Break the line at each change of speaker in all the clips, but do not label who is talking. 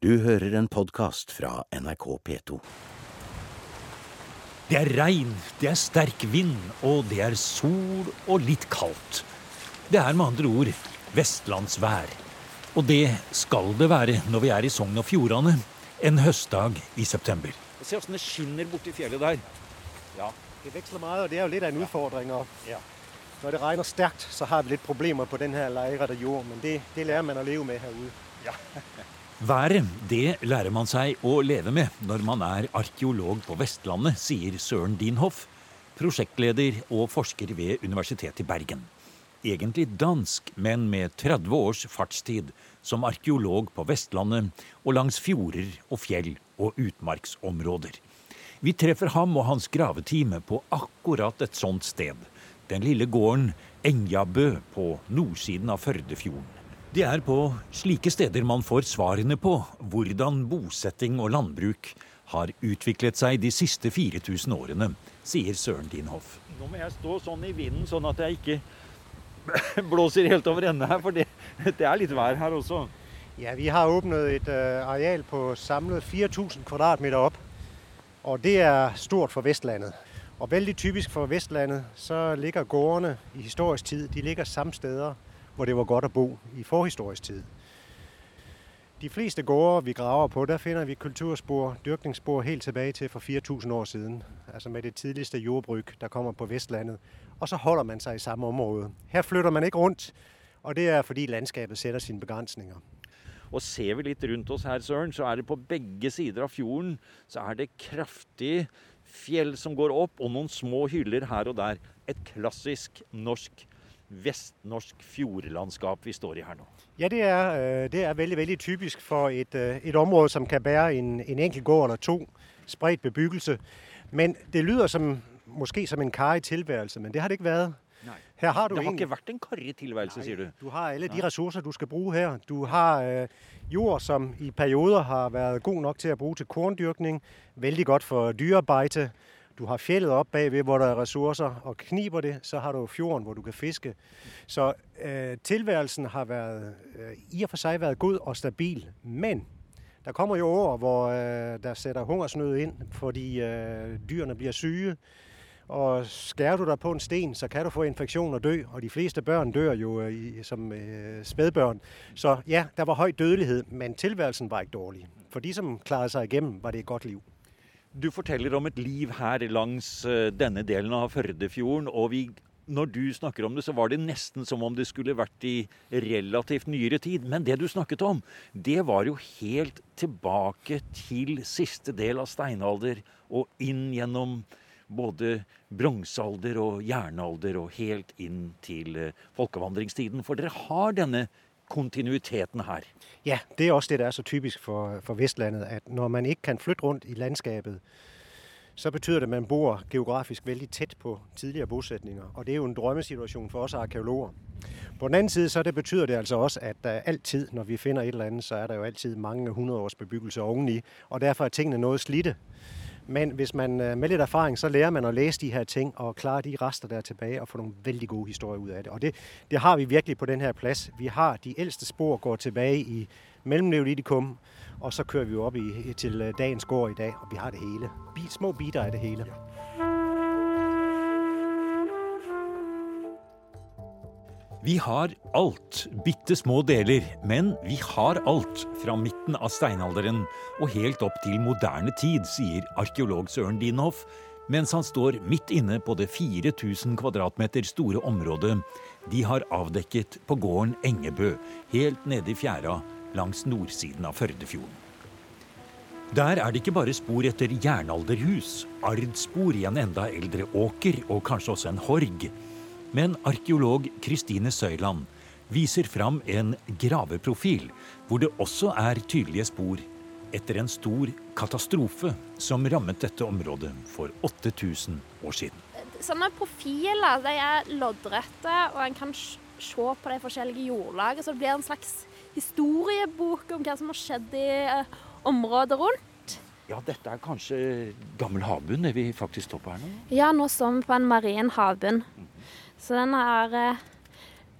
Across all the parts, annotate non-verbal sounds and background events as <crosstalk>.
Du hører en podkast fra NRK P2.
Det er regn, det er sterk vind, og det er sol og litt kaldt. Det er med andre ord vestlandsvær. Og det skal det være når vi er i Sogn og Fjordane en høstdag i september. Se åssen det skinner borti fjellet der.
Ja. Det veksler mye, og det er jo litt av en utfordring.
Ja.
Når det regner sterkt, så har vi litt problemer på denne leirede jord, men det, det lærer man å leve med her ute. <laughs>
Været, det lærer man seg å leve med når man er arkeolog på Vestlandet, sier Søren Dinhoff, prosjektleder og forsker ved Universitetet i Bergen. Egentlig dansk, men med 30 års fartstid som arkeolog på Vestlandet og langs fjorder og fjell og utmarksområder. Vi treffer ham og hans gravetime på akkurat et sånt sted. Den lille gården Engjabø på nordsiden av Førdefjorden. Det er på slike steder man får svarene på hvordan bosetting og landbruk har utviklet seg de siste 4000 årene, sier Søren Dinhoff. Nå må jeg stå sånn i vinden, sånn at jeg ikke <laughs> blåser helt over ende her, for det, det er litt vær her også.
Ja, vi har åpnet et øh, areal på samlet 4000 kvadratmeter opp. Og det er stort for Vestlandet. Og veldig typisk for Vestlandet, så ligger gårdene i historisk tid de ligger samme steder hvor det var godt å bo i forhistorisk tid. De fleste gårder vi graver på, der finner vi kulturspor, dyrkningsspor helt tilbake til for 4000 år siden. Altså med det tidligste jordbruk der kommer på Vestlandet. Og så holder man seg i samme område. Her flytter man ikke rundt, og det er fordi landskapet sætter sine begrensninger.
Og ser vi litt rundt oss her, Søren, så er det på begge sider av fjorden så er det kraftig fjell som går opp, og noen små hyller her og der. Et klassisk norsk, vestnorsk fjordlandskap vi står i her nå.
Ja, det er, øh, det er veldig, veldig typisk for et, øh, et område som kan bære en, en enkelt gård eller to. Spredt bebyggelse. Men det lyder som, måske som en karrig tilværelse, men det har det ikke vært. Her har du
Det har ikke vært en karrig tilværelse, sier du.
Du har alle de ressourcer, du skal bruke her. Du har øh, jord, som i perioder har vært god nok til å bruke til korndyrkning. Veldig godt for dyrearbeide. Du har fjellet opp bagved, hvor der er ressourcer, og kniber det, så har du fjorden, hvor du kan fiske. Så øh, tilværelsen har været, øh, i og for seg været god og stabil. Men der kommer jo år, hvor øh, der sætter hungersnød ind, fordi øh, dyrene bliver syge. Og skærer du deg på en sten, så kan du få infeksjon og dø. Og de fleste børn dør jo øh, i, som øh, spædbørn. Så ja, der var høy dødelighet, men tilværelsen var ikke dårlig. For de som klarede seg igjennom, var det et godt liv.
Du forteller om et liv her langs eh, denne delen av Førdefjorden. og vi, når du snakker om det, så var det nesten som om det skulle vært i relativt nyere tid. Men det du snakket om, det var jo helt tilbake til siste del av steinalder og inn gjennom både bronsealder og jernalder og helt inn til eh, folkevandringstiden. For dere har denne kontinuiteten her.
Ja, det er også det, der er så typisk for, for Vestlandet, at når man ikke kan flytte rundt i landskapet, så betyder det, at man bor geografisk veldig tæt på tidligere bosetninger. Og det er jo en drømmesituasjon for oss arkeologer. På den anden side, så det betyder det altså også, at der altid, når vi finner et eller andet, så er der jo altid mange hundrede års bebyggelse oveni, og derfor er tingene noget slidte. Men hvis man øh, med litt erfaring, så lærer man å lese de her ting og klare de rester der er tilbake og få noen veldig gode historier ut av det. Og det, det har vi virkelig på denne plass. Vi har de eldste spor går tilbake i mellomneolitikum, og så kører vi opp i, til øh, dagens gård i dag, og vi har det hele. Små biter av det hele.
Vi har alt, bitte små deler, men vi har alt fra midten av steinalderen og helt opp til moderne tid, sier arkeolog Søren Dinhoff, mens han står midt inne på det 4000 kvadratmeter store området de har avdekket på gården Engebø, helt nede i fjæra langs nordsiden av Førdefjorden. Der er det ikke bare spor etter jernalderhus, ardspor i en enda eldre åker og kanskje også en horg. Men arkeolog Kristine Søyland viser fram en graveprofil hvor det også er tydelige spor etter en stor katastrofe som rammet dette området for 8000 år siden.
Sånne profiler de er loddrette, og en kan se på de forskjellige jordlagene. Så det blir en slags historiebok om hva som har skjedd i eh, området rundt.
Ja, dette er kanskje gammel havbunn, det vi faktisk står på her nå?
Ja, nå står vi på en marin havbunn. Så den har eh,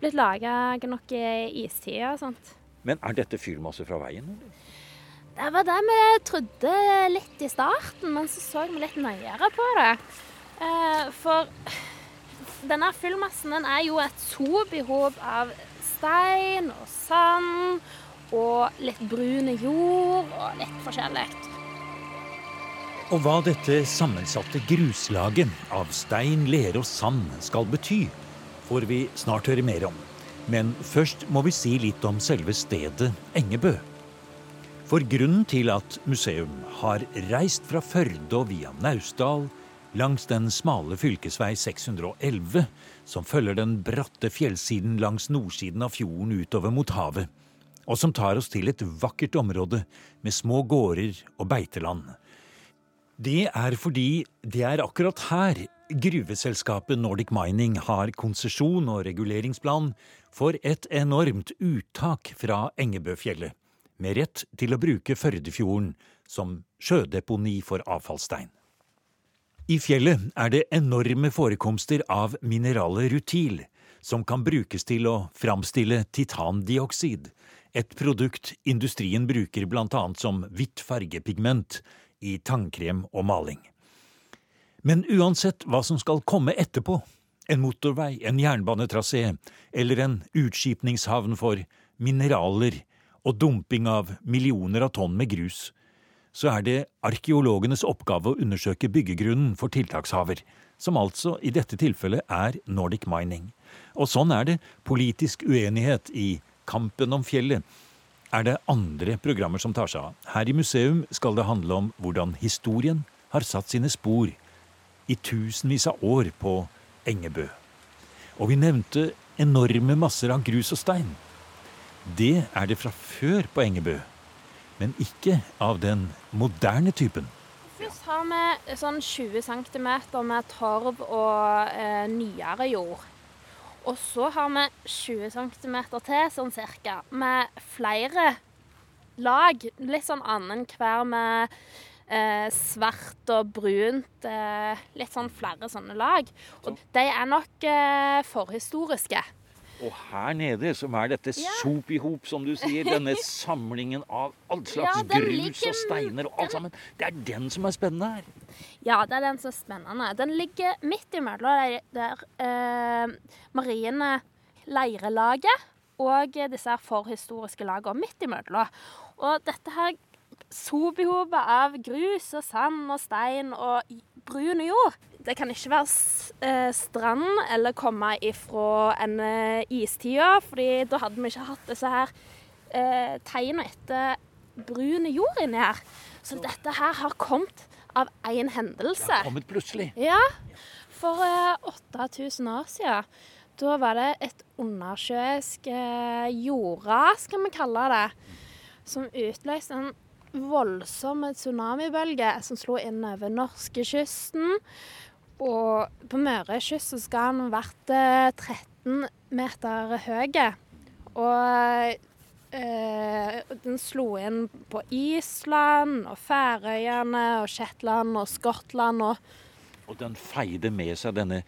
blitt laga nok i istida og sånt.
Men er dette fyllmasse fra veien, eller?
Det var det vi trodde litt i starten, men så så vi litt nøyere på det. Eh, for denne fyllmassen den er jo et sobihop av stein og sand og litt brune jord og litt forskjellig.
Og hva dette sammensatte gruslaget av stein, lere og sand skal bety, får vi snart høre mer om. Men først må vi si litt om selve stedet Engebø. For grunnen til at museum har reist fra Førde og via Naustdal langs den smale fylkesvei 611, som følger den bratte fjellsiden langs nordsiden av fjorden utover mot havet, og som tar oss til et vakkert område med små gårder og beiteland. Det er fordi det er akkurat her gruveselskapet Nordic Mining har konsesjon og reguleringsplan for et enormt uttak fra Engebøfjellet, med rett til å bruke Førdefjorden som sjødeponi for avfallsstein. I fjellet er det enorme forekomster av mineralet rutil, som kan brukes til å framstille titandioksid, et produkt industrien bruker annet som hvitt fargepigment i tannkrem og maling. Men uansett hva som skal komme etterpå, en motorvei, en jernbanetrasé eller en utskipningshavn for mineraler og dumping av millioner av tonn med grus, så er det arkeologenes oppgave å undersøke byggegrunnen for tiltakshaver, som altså i dette tilfellet er Nordic Mining. Og sånn er det politisk uenighet i kampen om fjellet. Er det andre programmer som tar seg av. Her i museum skal det handle om hvordan historien har satt sine spor i tusenvis av år på Engebø. Og vi nevnte enorme masser av grus og stein. Det er det fra før på Engebø men ikke av den moderne typen.
Først har vi sånn 20 cm med torv og eh, nyere jord. Og så har vi 20 cm til, sånn cirka, med flere lag. Litt sånn annenhver med eh, svart og brunt. Eh, litt sånn flere sånne lag. Og de er nok eh, forhistoriske.
Og her nede, som er dette ja. sop i hop, som du sier, denne <laughs> samlingen av all slags ja, grus og steiner og alt sammen, det er den som er spennende her.
Ja, det er den som er spennende. Den ligger midt imellom der eh, marine leirelaget og disse forhistoriske lagene midt imellom. Og dette her sopihopet av grus og sand og stein og brun jord. Det kan ikke være eh, strand eller komme ifra en istid, istida, fordi da hadde vi ikke hatt disse her eh, tegnene etter brun jord inni her. Så dette her har kommet av én hendelse. Det
har kommet plutselig.
Ja. For eh, 8000 år siden. Da var det et undersjøisk eh, jordras, kan vi kalle det, som utløste en voldsom tsunamibølge som slo inn over norskekysten. Og på Mørekysten skal han vært 13 meter høy. Og eh, den slo inn på Island og Færøyene og Shetland og Skottland. Og,
og den feide med seg denne,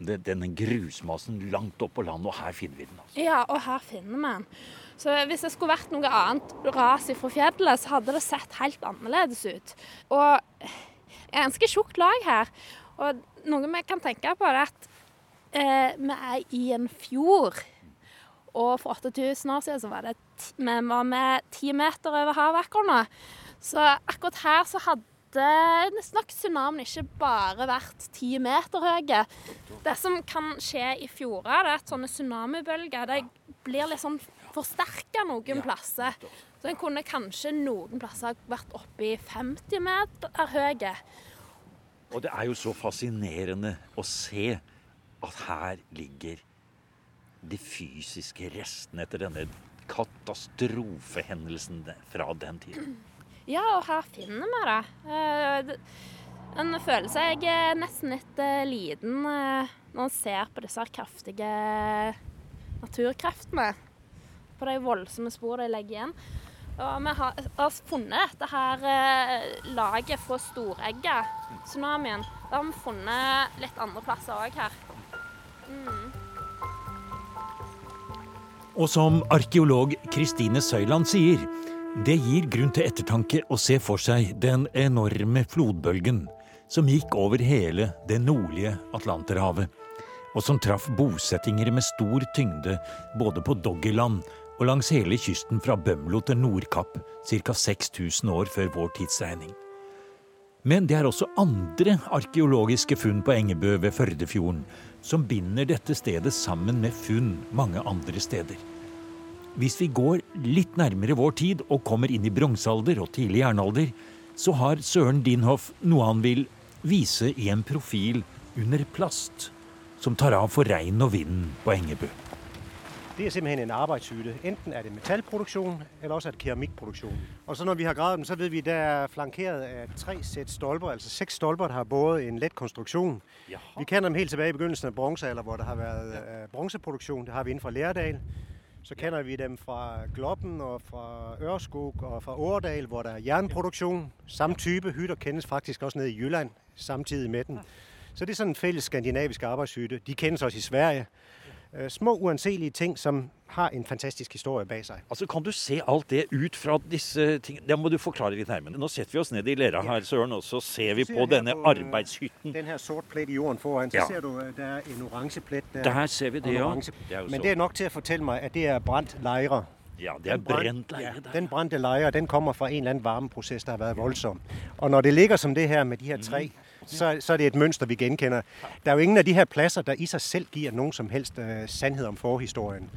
denne grusmassen langt opp på land, og her finner vi den. altså.
Ja, og her finner vi den. Så hvis det skulle vært noe annet ras fra fjellet, så hadde det sett helt annerledes ut. Og et ganske tjukt lag her. Og noe vi kan tenke på, er at eh, vi er i en fjord. Og for 8000 år siden så var det vi var med ti meter over nå. Så akkurat her så hadde nok tsunamien ikke bare vært ti meter høye. Det som kan skje i fjorder, er at sånne tsunamibølger de blir litt sånn forsterka noen plasser. Så en kunne kanskje noen plasser vært oppe i 50 meter høye.
Og det er jo så fascinerende å se at her ligger de fysiske restene etter denne katastrofehendelsen fra den tiden.
Ja, og her finner vi det. Eh, en føler seg nesten litt eh, liten eh, når en ser på disse kraftige naturkreftene på de voldsomme spor de legger igjen. Og vi har, har funnet dette her eh, laget fra storegget, tsunamien. Det har vi funnet litt andre plasser òg her. Mm.
Og som arkeolog Kristine Søyland sier, Det gir grunn til ettertanke å se for seg den enorme flodbølgen som gikk over hele det nordlige Atlanterhavet, og som traff bosettinger med stor tyngde både på Doggerland og langs hele kysten fra Bømlo til Nordkapp ca. 6000 år før vår tidsregning. Men det er også andre arkeologiske funn på Engebø ved Førdefjorden som binder dette stedet sammen med funn mange andre steder. Hvis vi går litt nærmere vår tid og kommer inn i bronsealder og tidlig jernalder, så har Søren Dinhoff noe han vil vise i en profil under plast, som tar av for regn og vind på Engebø.
Det er simpelthen en arbeidshytte. Enten er det metallproduksjon, eller også er det keramikproduktion. Og så når vi har gravet dem, så vet vi, at det er flankeret av tre sæt stolper, altså seks stolper, der har båret en lett konstruksjon. Jaha. Vi kender dem helt tilbake i begyndelsen av bronzealder, hvor det har vært ja. bronseproduksjon. Det har vi innenfor Lærdal. Så kender vi dem fra Gloppen og fra Ørskog og fra Årdal, hvor der er jernproduksjon. Samme type hytter kendes faktisk også nede i Jylland, samtidig med den. Så det er sådan en fælles skandinavisk arbeidshytte. De kendes også i Sverige. Øh, Små uanselige ting, som har en fantastisk historie bag seg.
Altså, Kan du se alt det ut fra disse tingene? Det må du forklare litt nærmere. Nå setter vi oss ned i lera her, Søren, og så ser vi på denne
på, øh,
arbeidshytten.
Den her sort plett i jorden foran, så
Ja.
ser du, at der er en oransje plett der.
Der ser vi det, ja. Det
Men det er nok til å fortelle meg at det er brent leire.
Ja, det er brent leire der.
Den brente leire den kommer fra en eller annen varmeprosess der har vært voldsom. Og når det ligger som det her med de her tre, så, så er det et mønster, vi genkender. Der er jo ingen af de her pladser, der i sig selv giver nogen som helst øh, sandhed om forhistorien.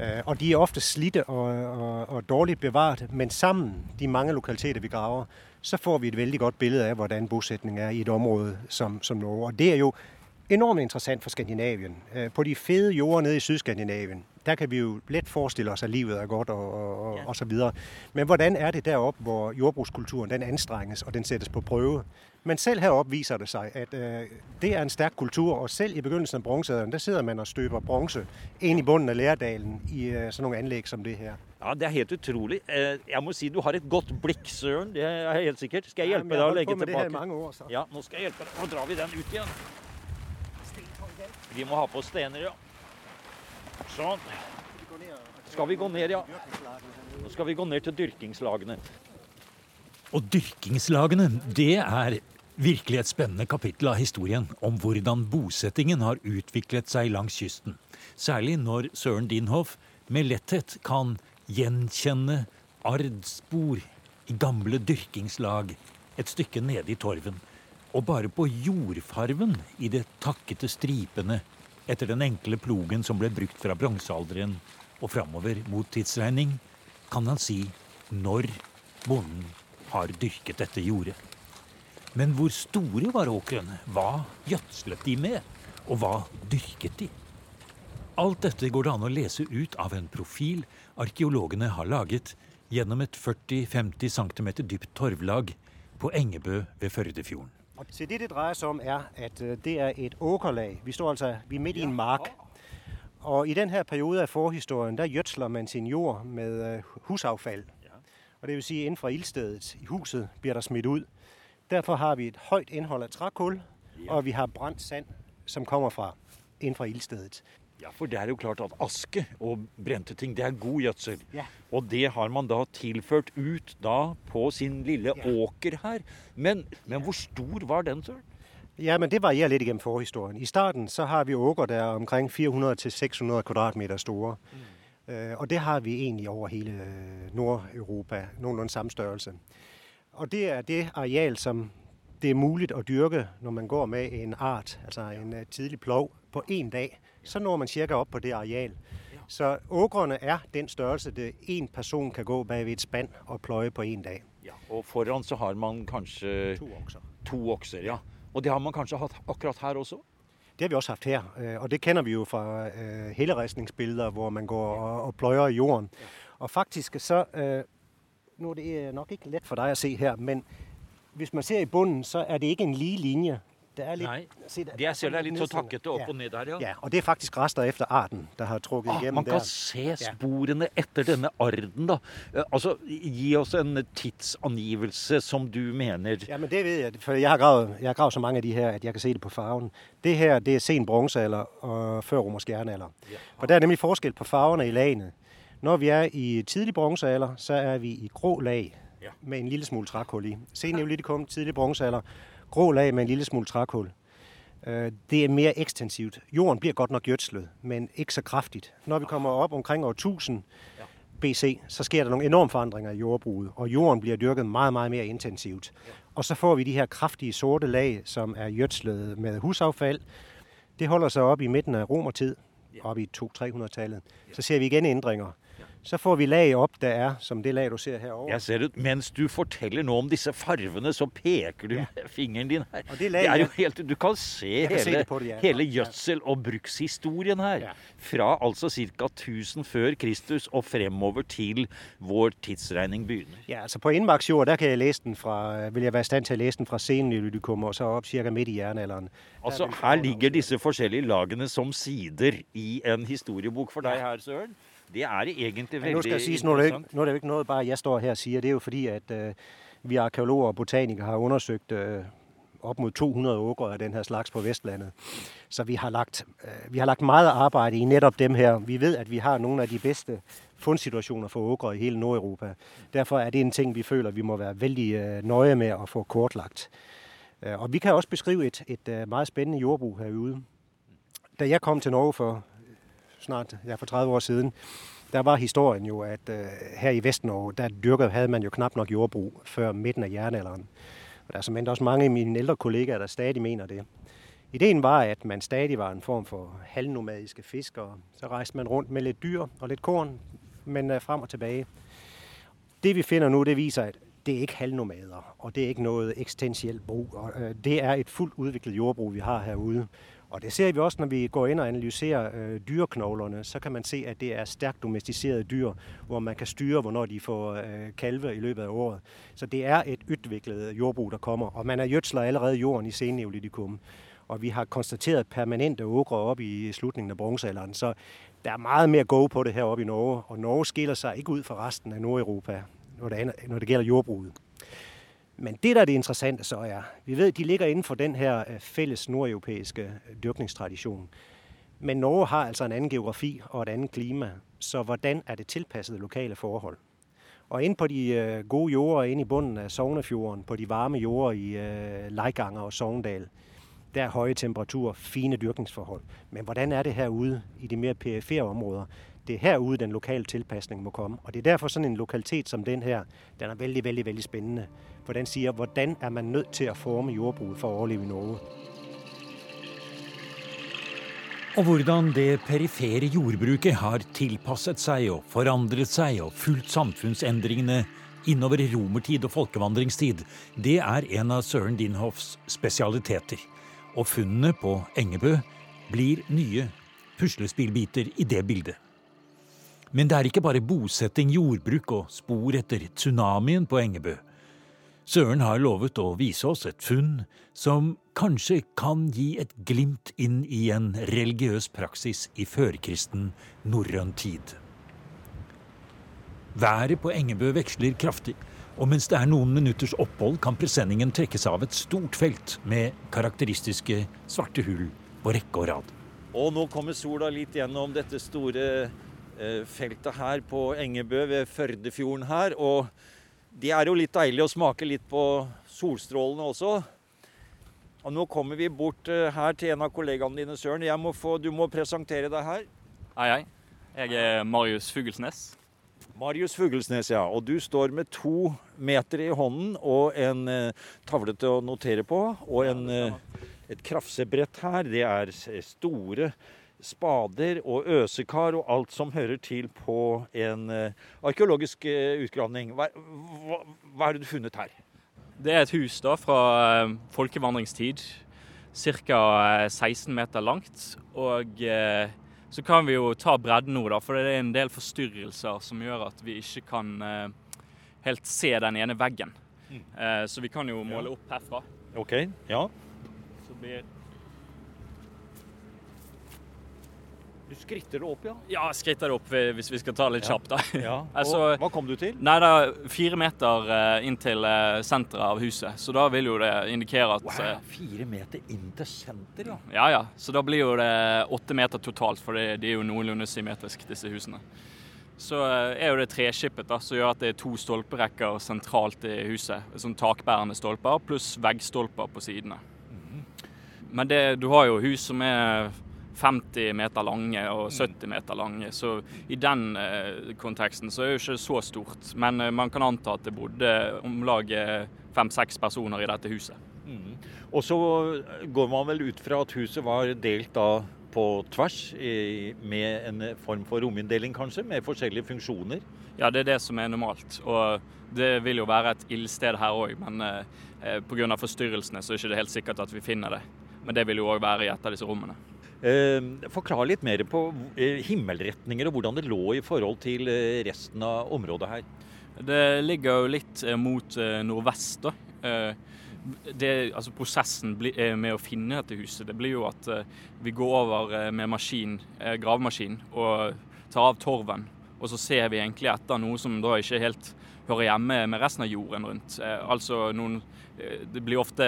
Øh, og de er ofte slidte og, og, og dårligt bevaret, men sammen, de mange lokaliteter, vi graver, så får vi et vældig godt billede af, hvordan bosætning er i et område som, som Norge. Og det er jo enormt interessant for Skandinavien. Øh, På de fede jorder nede i Sydskandinavien, der kan vi jo let forestille os, at livet er godt og, og, og, så videre. Men hvordan er det deroppe, hvor jordbrugskulturen den anstrenges og den sættes på prøve? Men selv heroppe viser det sig, at øh, det er en stærk kultur, og selv i begyndelsen af bronzealderen, der sidder man og støber bronze ind i bunden af Lærdalen i øh, sådan nogle anlæg som det her.
Ja, Det er helt utrolig. Eh, Jeg må si du har et godt blikk, Søren. Det er helt sikkert. Skal jeg hjelpe deg å
jeg har holdt
legge
på med det her i mange år, så.
Ja, nå skal jeg hjelpe deg. Nå drar vi den ut igjen. Vi må ha på stener, ja. Sånn. Skal vi gå ned, ja. Nå skal vi gå ned til dyrkingslagene.
Og dyrkingslagene, det er virkelig et spennende kapittel av historien om hvordan bosettingen har utviklet seg langs kysten. Særlig når Søren Dinhoff med letthet kan gjenkjenne ardspor i gamle dyrkingslag et stykke nede i torven. Og bare på jordfarven i de takkete stripene etter den enkle plogen som ble brukt fra bronsealderen og framover mot tidsregning, kan han si når bonden har dyrket dette jordet. Men hvor store var åkrene? Hva gjødslet de med? Og hva dyrket de? Alt dette går det an å lese ut av en profil arkeologene har laget gjennom et 40-50 cm dypt torvlag på Engebø ved Førdefjorden.
Så det, det dreier seg om, er, at øh, det er et åkerlag. Vi står altså vi er midt i en mark. Og i denne perioden periode af forhistorien, der gjødsler man sin jord med husavfall. Og det vil si, inden ildstedet i huset blir der smitt ud. Derfor har vi et højt indhold av trækul, og vi har brændt sand, som kommer fra inden for ildstedet.
Ja, for det er jo klart at aske og brente ting, det er god gjødsel.
Ja.
Og det har man da tilført ut da på sin lille
Ja.
åker her. Men, men hvor stor var den, Søren?
Ja, men det varierer litt gjennom forhistorien. I starten så har vi åker, der er omkring 400-600 kvadratmeter store. Mm. Uh, og det har vi egentlig over hele øh, Nordeuropa, Noenlunde samme størrelse. Og det er det areal, som det er mulig å dyrke, når man går med en art, altså en øh, tidlig plov, på en dag. Så når man ca. opp på det areal. Så åkrene er den størrelse, det en person kan gå bak et spann og pløye på en dag.
Ja, og foran så har man kanskje
To okser.
to okser, ja. Og det har man kanskje hatt akkurat her også?
Det har vi også haft her, øh, og det kjenner vi jo fra helleristningsbilder helleristningsbilleder, hvor man går og, pløyer i jorden. Og faktisk så, øh, nu er det øh, nok ikke lett for deg å se her, men hvis man ser i bunden, så er det ikke en lige linje. Der er litt,
Nei.
se, der,
Det jeg ser det er litt så takkete opp
ja.
og ned der, ja.
Ja, og det er faktisk rester efter arten, der har trukket
Ah,
igjennom
man kan
der.
se sporene etter denne arden, da. Eh, Altså, gi oss en tidsangivelse som du mener.
Ja, men det ved jeg, for jeg har, gravet, jeg har gravet så mange av de her, at jeg kan se det på farven. Det her, det er sen bronsealder og før romersk jernalder.
Ja.
For det er nemlig forskel på farverne i lagene. Når vi er i tidlig bronzealder, så er vi i grå lag
Ja.
med en lille smule trækul i. Senneolitikum, tidlig bronzealder, grå lag med en lille smule trækul. Øh, Det er mere ekstensivt. Jorden bliver godt nok gjødslet, men ikke så kraftigt. Når vi kommer op omkring år 1000 BC, så sker der nogle enorme forandringer i jordbruget, og jorden bliver dyrket meget, meget mere intensivt. Og så får vi de her kraftige sorte lag, som er gjødslet med husaffald. Det holder sig op i midten af romertid, op i 200-300-tallet. Så ser vi igen ændringer. Så får vi leie opp det er, som det leier du ser herovre.
Jeg ser ut, Mens du forteller nå om disse farvene, så peker du med fingeren din her.
Og det
er jo helt, Du kan se hele,
ja.
hele gjødsel- og brukshistorien her.
Ja.
Fra altså ca. 1000 før Kristus og fremover til vår tidsregning begynner.
Ja, altså på innmarksjord der kan jeg lese den fra, vil jeg være i stand til å lese den fra senelytikum og så opp ca. midt i jernalderen.
Altså, Her ligger disse forskjellige lagene som sider i en historiebok for deg her, Søren. Det er egentlig
veldig
veldig
Nå skal jeg sies nu er, det ikke, er det ikke noe bare jeg står her og sier. Det er jo fordi, at uh, vi arkeologer og botanikere har undersøgt uh, opp mot 200 åkre av denne slags på Vestlandet. Så vi har, lagt, uh, vi har lagt meget arbeid i nettopp dem her. Vi vet at vi har noen av de bedste fundsituationer for åkre i hele Nordeuropa. Derfor er det en ting, vi føler, vi må være veldig øh, nøje med at få kortlagt. Øh, og vi kan også beskrive et, et øh, meget spændende her ute. Da jeg kom til Norge for snart ja, for 30 år siden, der var historien jo, at uh, her i Vestnorge, der dyrkede, havde man jo knap nok jordbrug før midten af jernalderen. Og der er som også mange af mine ældre kollegaer, der stadig mener det. Ideen var, at man stadig var en form for halvnomadiske fiskere. Så rejste man rundt med lidt dyr og lidt korn, men uh, frem og tilbage. Det vi finder nu, det viser, at det er ikke halvnomader, og det er ikke noget eksistentielt brug. Og, øh, det er et fuldt udviklet jordbrug, vi har herude. Og det ser vi også, når vi går ind og analyserer øh, dyreknoglerne, så kan man se, at det er stærkt domesticerede dyr, hvor man kan styre, hvornår de får øh, kalve i løbet af året. Så det er et udviklet jordbrug, der kommer, og man er jødsler allerede jorden i senneolitikum. Og vi har konstateret permanente åkre op i slutningen af bronzealderen, så der er meget mere go på det her oppe i Norge, og Norge skiller sig ikke ud fra resten af Nordeuropa, når det, når det gælder jordbruget. Men det, der er det interessante så er, vi ved, de ligger inden for den her øh, fælles nordeuropæiske øh, dyrkningstradition. Men Norge har altså en anden geografi og et andet klima, så hvordan er det tilpasset lokale forhold? Og inde på de øh, gode jorder, inde i bunden af Sognefjorden, på de varme jorder i Leikanger og Sogndal, der er høje temperaturer, fine dyrkningsforhold. Men hvordan er det herude i de mere perifere områder? Det er herude, den lokale tilpasning må komme. Og det er derfor sådan en lokalitet som den her, den er vældig, vældig, vældig spændende. For den sier hvordan er man nødt til å forme jordbruket for å overleve i Norge?
Og hvordan det perifere jordbruket har tilpasset seg og forandret seg og fulgt samfunnsendringene innover romertid og folkevandringstid, det er en av Søren Dinhoffs spesialiteter. Og funnene på Engebø blir nye puslespillbiter i det bildet. Men det er ikke bare bosetting, jordbruk og spor etter tsunamien på Engebø. Søren har lovet å vise oss et funn som kanskje kan gi et glimt inn i en religiøs praksis i førkristen norrøn tid. Været på Engebø veksler kraftig, og mens det er noen minutters opphold, kan presenningen trekkes av et stort felt med karakteristiske svarte hull på rekke og rad.
Og nå kommer sola litt gjennom dette store eh, feltet her på Engebø ved Førdefjorden her. Og det er jo litt deilig å smake litt på solstrålene også. Og nå kommer vi bort eh, her til en av kollegaene dine, Søren. Jeg må få, du må presentere deg her.
Hei, hei. Jeg er Marius Fuglesnes.
Marius Fuglesnes, ja. Og du står med to meter i hånden og en eh, tavle til å notere på. Og en, eh, et krafsebrett her. Det er store spader og øsekar og alt som hører til på en eh, arkeologisk eh, utgravning. Hva, hva, hva har du funnet her?
Det er et hus da fra eh, folkevandringstid. Ca. 16 meter langt. Og eh, så kan vi jo ta bredden nå, da, for det er en del forstyrrelser som gjør at vi ikke kan eh, helt se den ene veggen. Eh, så vi kan jo måle opp herfra.
OK. Ja.
Så blir
Du skritter det opp, ja.
Ja, skritter det opp hvis vi skal ta litt
Ja.
kjapt, da.
ja. <laughs>
Altså-
hva kom du til?
Nei, det er fire meter eh, inn til eh, senteret av huset, så da vil jo det indikere at eh,
Wow, fire meter inn til senter, ja.
Ja ja, så da blir jo det åtte meter totalt, for det, de er jo noenlunde symmetriske, disse husene. så eh, er jo det treskippet da, som gjør at det er to stolperekker sentralt i huset. Sånn takbærende stolper pluss veggstolper på sidene. Men det, du har jo hus som er 50 meter lange og 70 meter lange, så i den eh, konteksten så er det jo ikke så stort. Men eh, man kan anta at det bodde om lag eh, fem-seks personer i dette huset.
Og så går man vel ut fra at huset var delt da på tvers, i, med en form for rominndeling kanskje, med forskjellige funksjoner.
Ja, det er det som er normalt. Og det vil jo være et ildsted her òg, men eh, pga. forstyrrelsene så er det ikke helt sikkert at vi finner det. Men det vil jo òg være i et av disse rommene.
Eh, forklar litt mer på eh, himmelretninger og hvordan det lå i forhold til eh, resten av området her.
Det ligger jo litt mot nordvest. da. Det, altså prosessen med å finne dette huset, det blir jo at vi går over med maskin, gravemaskin og tar av torven. Og så ser vi egentlig etter noe som da ikke helt hører hjemme med resten av jorden rundt. Altså noen Det blir ofte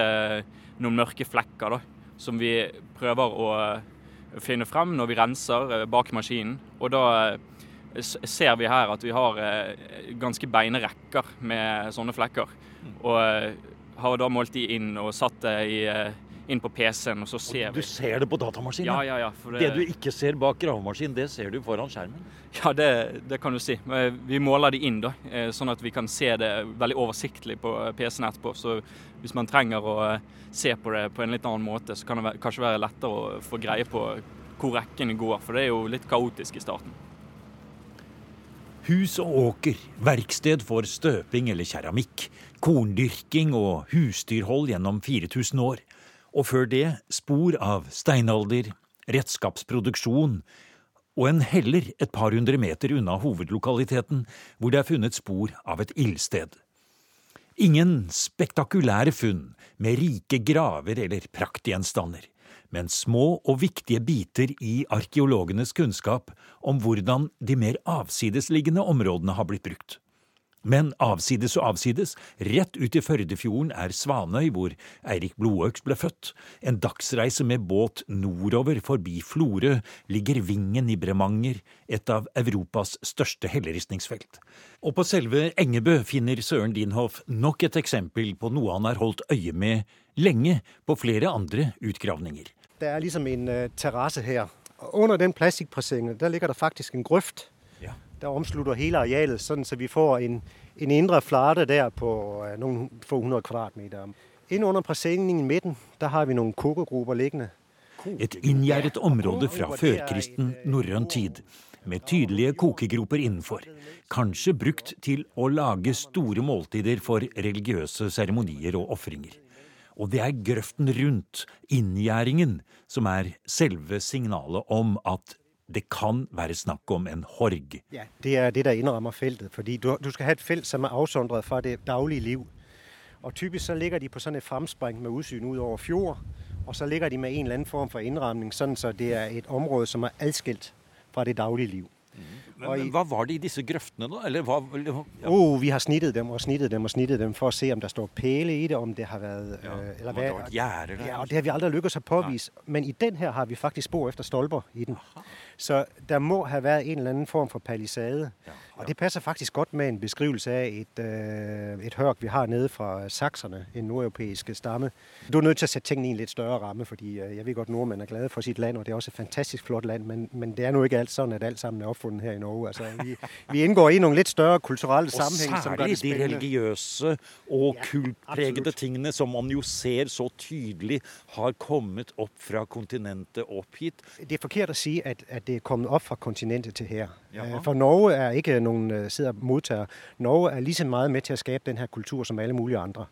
noen mørke flekker da, som vi prøver å eh, finne frem når vi renser eh, bak maskinen. Og da eh, ser vi her at vi har eh, ganske beine rekker med sånne flekker. Og eh, har da målt de inn og satt det i, inn på PC-en, og så ser
Du
vi.
ser det på datamaskinen?
Ja, ja, ja. For
Det du ikke ser bak gravemaskinen, det ser du foran skjermen.
Ja, det, det kan du si. Vi måler de inn, da, eh, sånn at vi kan se det veldig oversiktlig på eh, PC-en etterpå. Så hvis man trenger å eh, se på det på en litt annen måte, så kan det kanskje være lettere å få greie på hvor rekkene går. For det er jo litt kaotisk i starten.
Hus og åker, verksted for støping eller keramikk, korndyrking og husdyrhold gjennom 4000 år, og før det spor av steinalder, redskapsproduksjon og en heller et par hundre meter unna hovedlokaliteten, hvor det er funnet spor av et ildsted. Ingen spektakulære funn med rike graver eller praktgjenstander, men små og viktige biter i arkeologenes kunnskap om hvordan de mer avsidesliggende områdene har blitt brukt. Men avsides og avsides, rett ut i Førdefjorden er Svanøy, hvor Eirik Blodøks ble født. En dagsreise med båt nordover forbi Florø ligger Vingen i Bremanger, et av Europas største helleristningsfelt. Og på selve Engebø finner Søren Dinhoff nok et eksempel på noe han har holdt øye med lenge på flere andre utgravninger.
Det er liksom en øh, terrasse her. Under den plastikpressing, der ligger det faktisk en grøft. Der omslutter hele arealet, sådan så vi får en, en indre flate der på øh, nogle få hundrede kvadratmeter. Inde under presenningen i midten, der har vi nogle kokkegrupper liggende.
Et inngjerdet område fra førkristen norrøn tid, med tydelige kokegroper innenfor, kanskje brukt til å lage store måltider for religiøse seremonier og ofringer. Og det er grøften rundt, inngjerdingen, som er selve signalet om at det kan være snakk om en horg.
Ja, det er det, der innrammer feltet, fordi du, du skal ha et felt, som er avsondret fra det daglige liv. Og typisk så ligger de på sånn et framspring med udsyn ud over fjord, og så ligger de med en eller annen form for innramning, sånn så det er et område, som er adskilt fra det daglige liv.
Men, men hva var det i disse grøftene, da? Eller hva ja.
oh, vi har snittet dem og snittet dem og snittet dem for å se, om der står pæle i det, om det har vært
Ja,
øh, eller
det vært gjerder
Ja, og
altså.
det har vi aldri lykkes å påvise. Men i den her har vi faktisk spor efter stolper i den. Så der må ha vært en eller annen form for palisade.
Ja,
Og det passer faktisk godt med en beskrivelse av et, øh, et hørk, vi har nede fra sakserne, en nordeuropeisk stamme. Du er nødt til å sette tingene i en litt større ramme, fordi øh, jeg vet godt, nordmenn er glade for sitt land, og det er også et fantastisk flott land, men, men det er nå ikke alt sånn at alt sammen er oppfunnet her i Norge. Altså, vi, vi indgår i noen litt større kulturelle
Og
sammenhænge, som
særlig de religiøse og
Ja,
kultpregede
absolutt.
tingene som man jo ser så tydelig har kommet opp fra kontinentet opp hit.
Det er forkert å si at, at det er kommet opp fra kontinentet til her.
Jaha.
Øh, For Norge er ikke noen sider mottaker. og. Norge er like mye med til å skape denne kultur som alle mulige andre.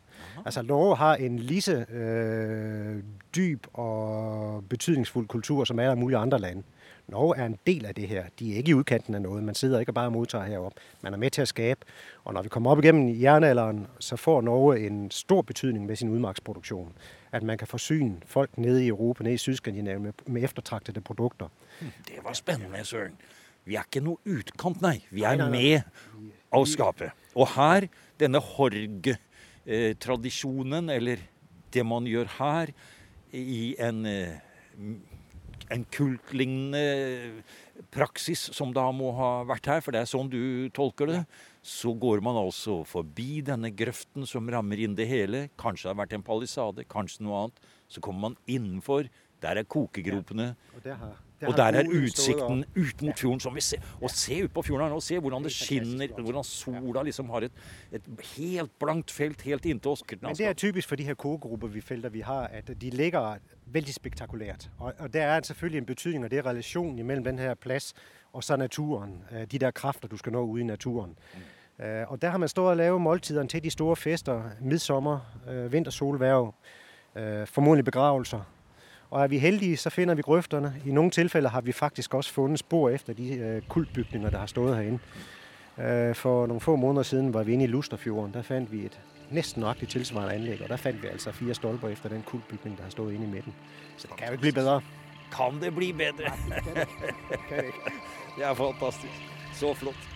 Altså Norge har en like øh, dyp og betydningsfull kultur som alle mulige andre lande. Norge er en del av det her. De er ikke i utkanten av noe. Man sidder ikke bare og mottar her herop. Man er med til å skape. Og når vi kommer opp igjennom jernalderen, så får Norge en stor betydning med sin utmarksproduksjon. At man kan forsyne folk nede i Europa, nede i Sydskandinavien med, med eftertragtede produkter.
Det var spennende, Søren. Vi er ikke noe utkant, nei. Vi er
Nei, nei, nei.
med å skape. Og her, denne horg-tradisjonen, eller det man gjør her, i en, eh, en kultlignende
praksis som da må ha vært her, for det er sånn du tolker det, så går man altså forbi denne grøften som rammer inn det hele. Kanskje det har vært en palisade, kanskje noe annet. Så kommer man innenfor. Der er kokegropene.
Og det har,
Og der er utsikten ut mot fjorden. som vi ser. Og se ut på fjorden her nå. Se hvordan det skinner. Hvordan sola liksom har et, et helt blankt felt helt inntil oss.
Men det er typisk for de her kogegrupper, vi felter, vi har, at de ligger veldig spektakulært. Og, og der er selvfølgelig en betydning, og det er relasjonen mellom den her plass og så naturen. øh, De der krefter du skal nå ude i naturen. Øh, Og der har man stået og lavet måltiderne til de store fester, midsommer, øh, vintersolværv, øh, formodentlig begravelser. Og er vi heldige, så finner vi grøfterne. I noen tilfeller har vi faktisk også funnet spor efter de øh, kultbygninger, der har stået her inne. For noen få måneder siden var vi inne i Lusterfjorden. Der fant vi et næsten nøyaktig tilsvarende anlæg, og der fant vi altså fire stolper efter den kultbygning, der har stået inne i midten. Så det kan jo ikke bli bedre.
Kan det bli bedre? <laughs> Det er fantastisk. Så flott.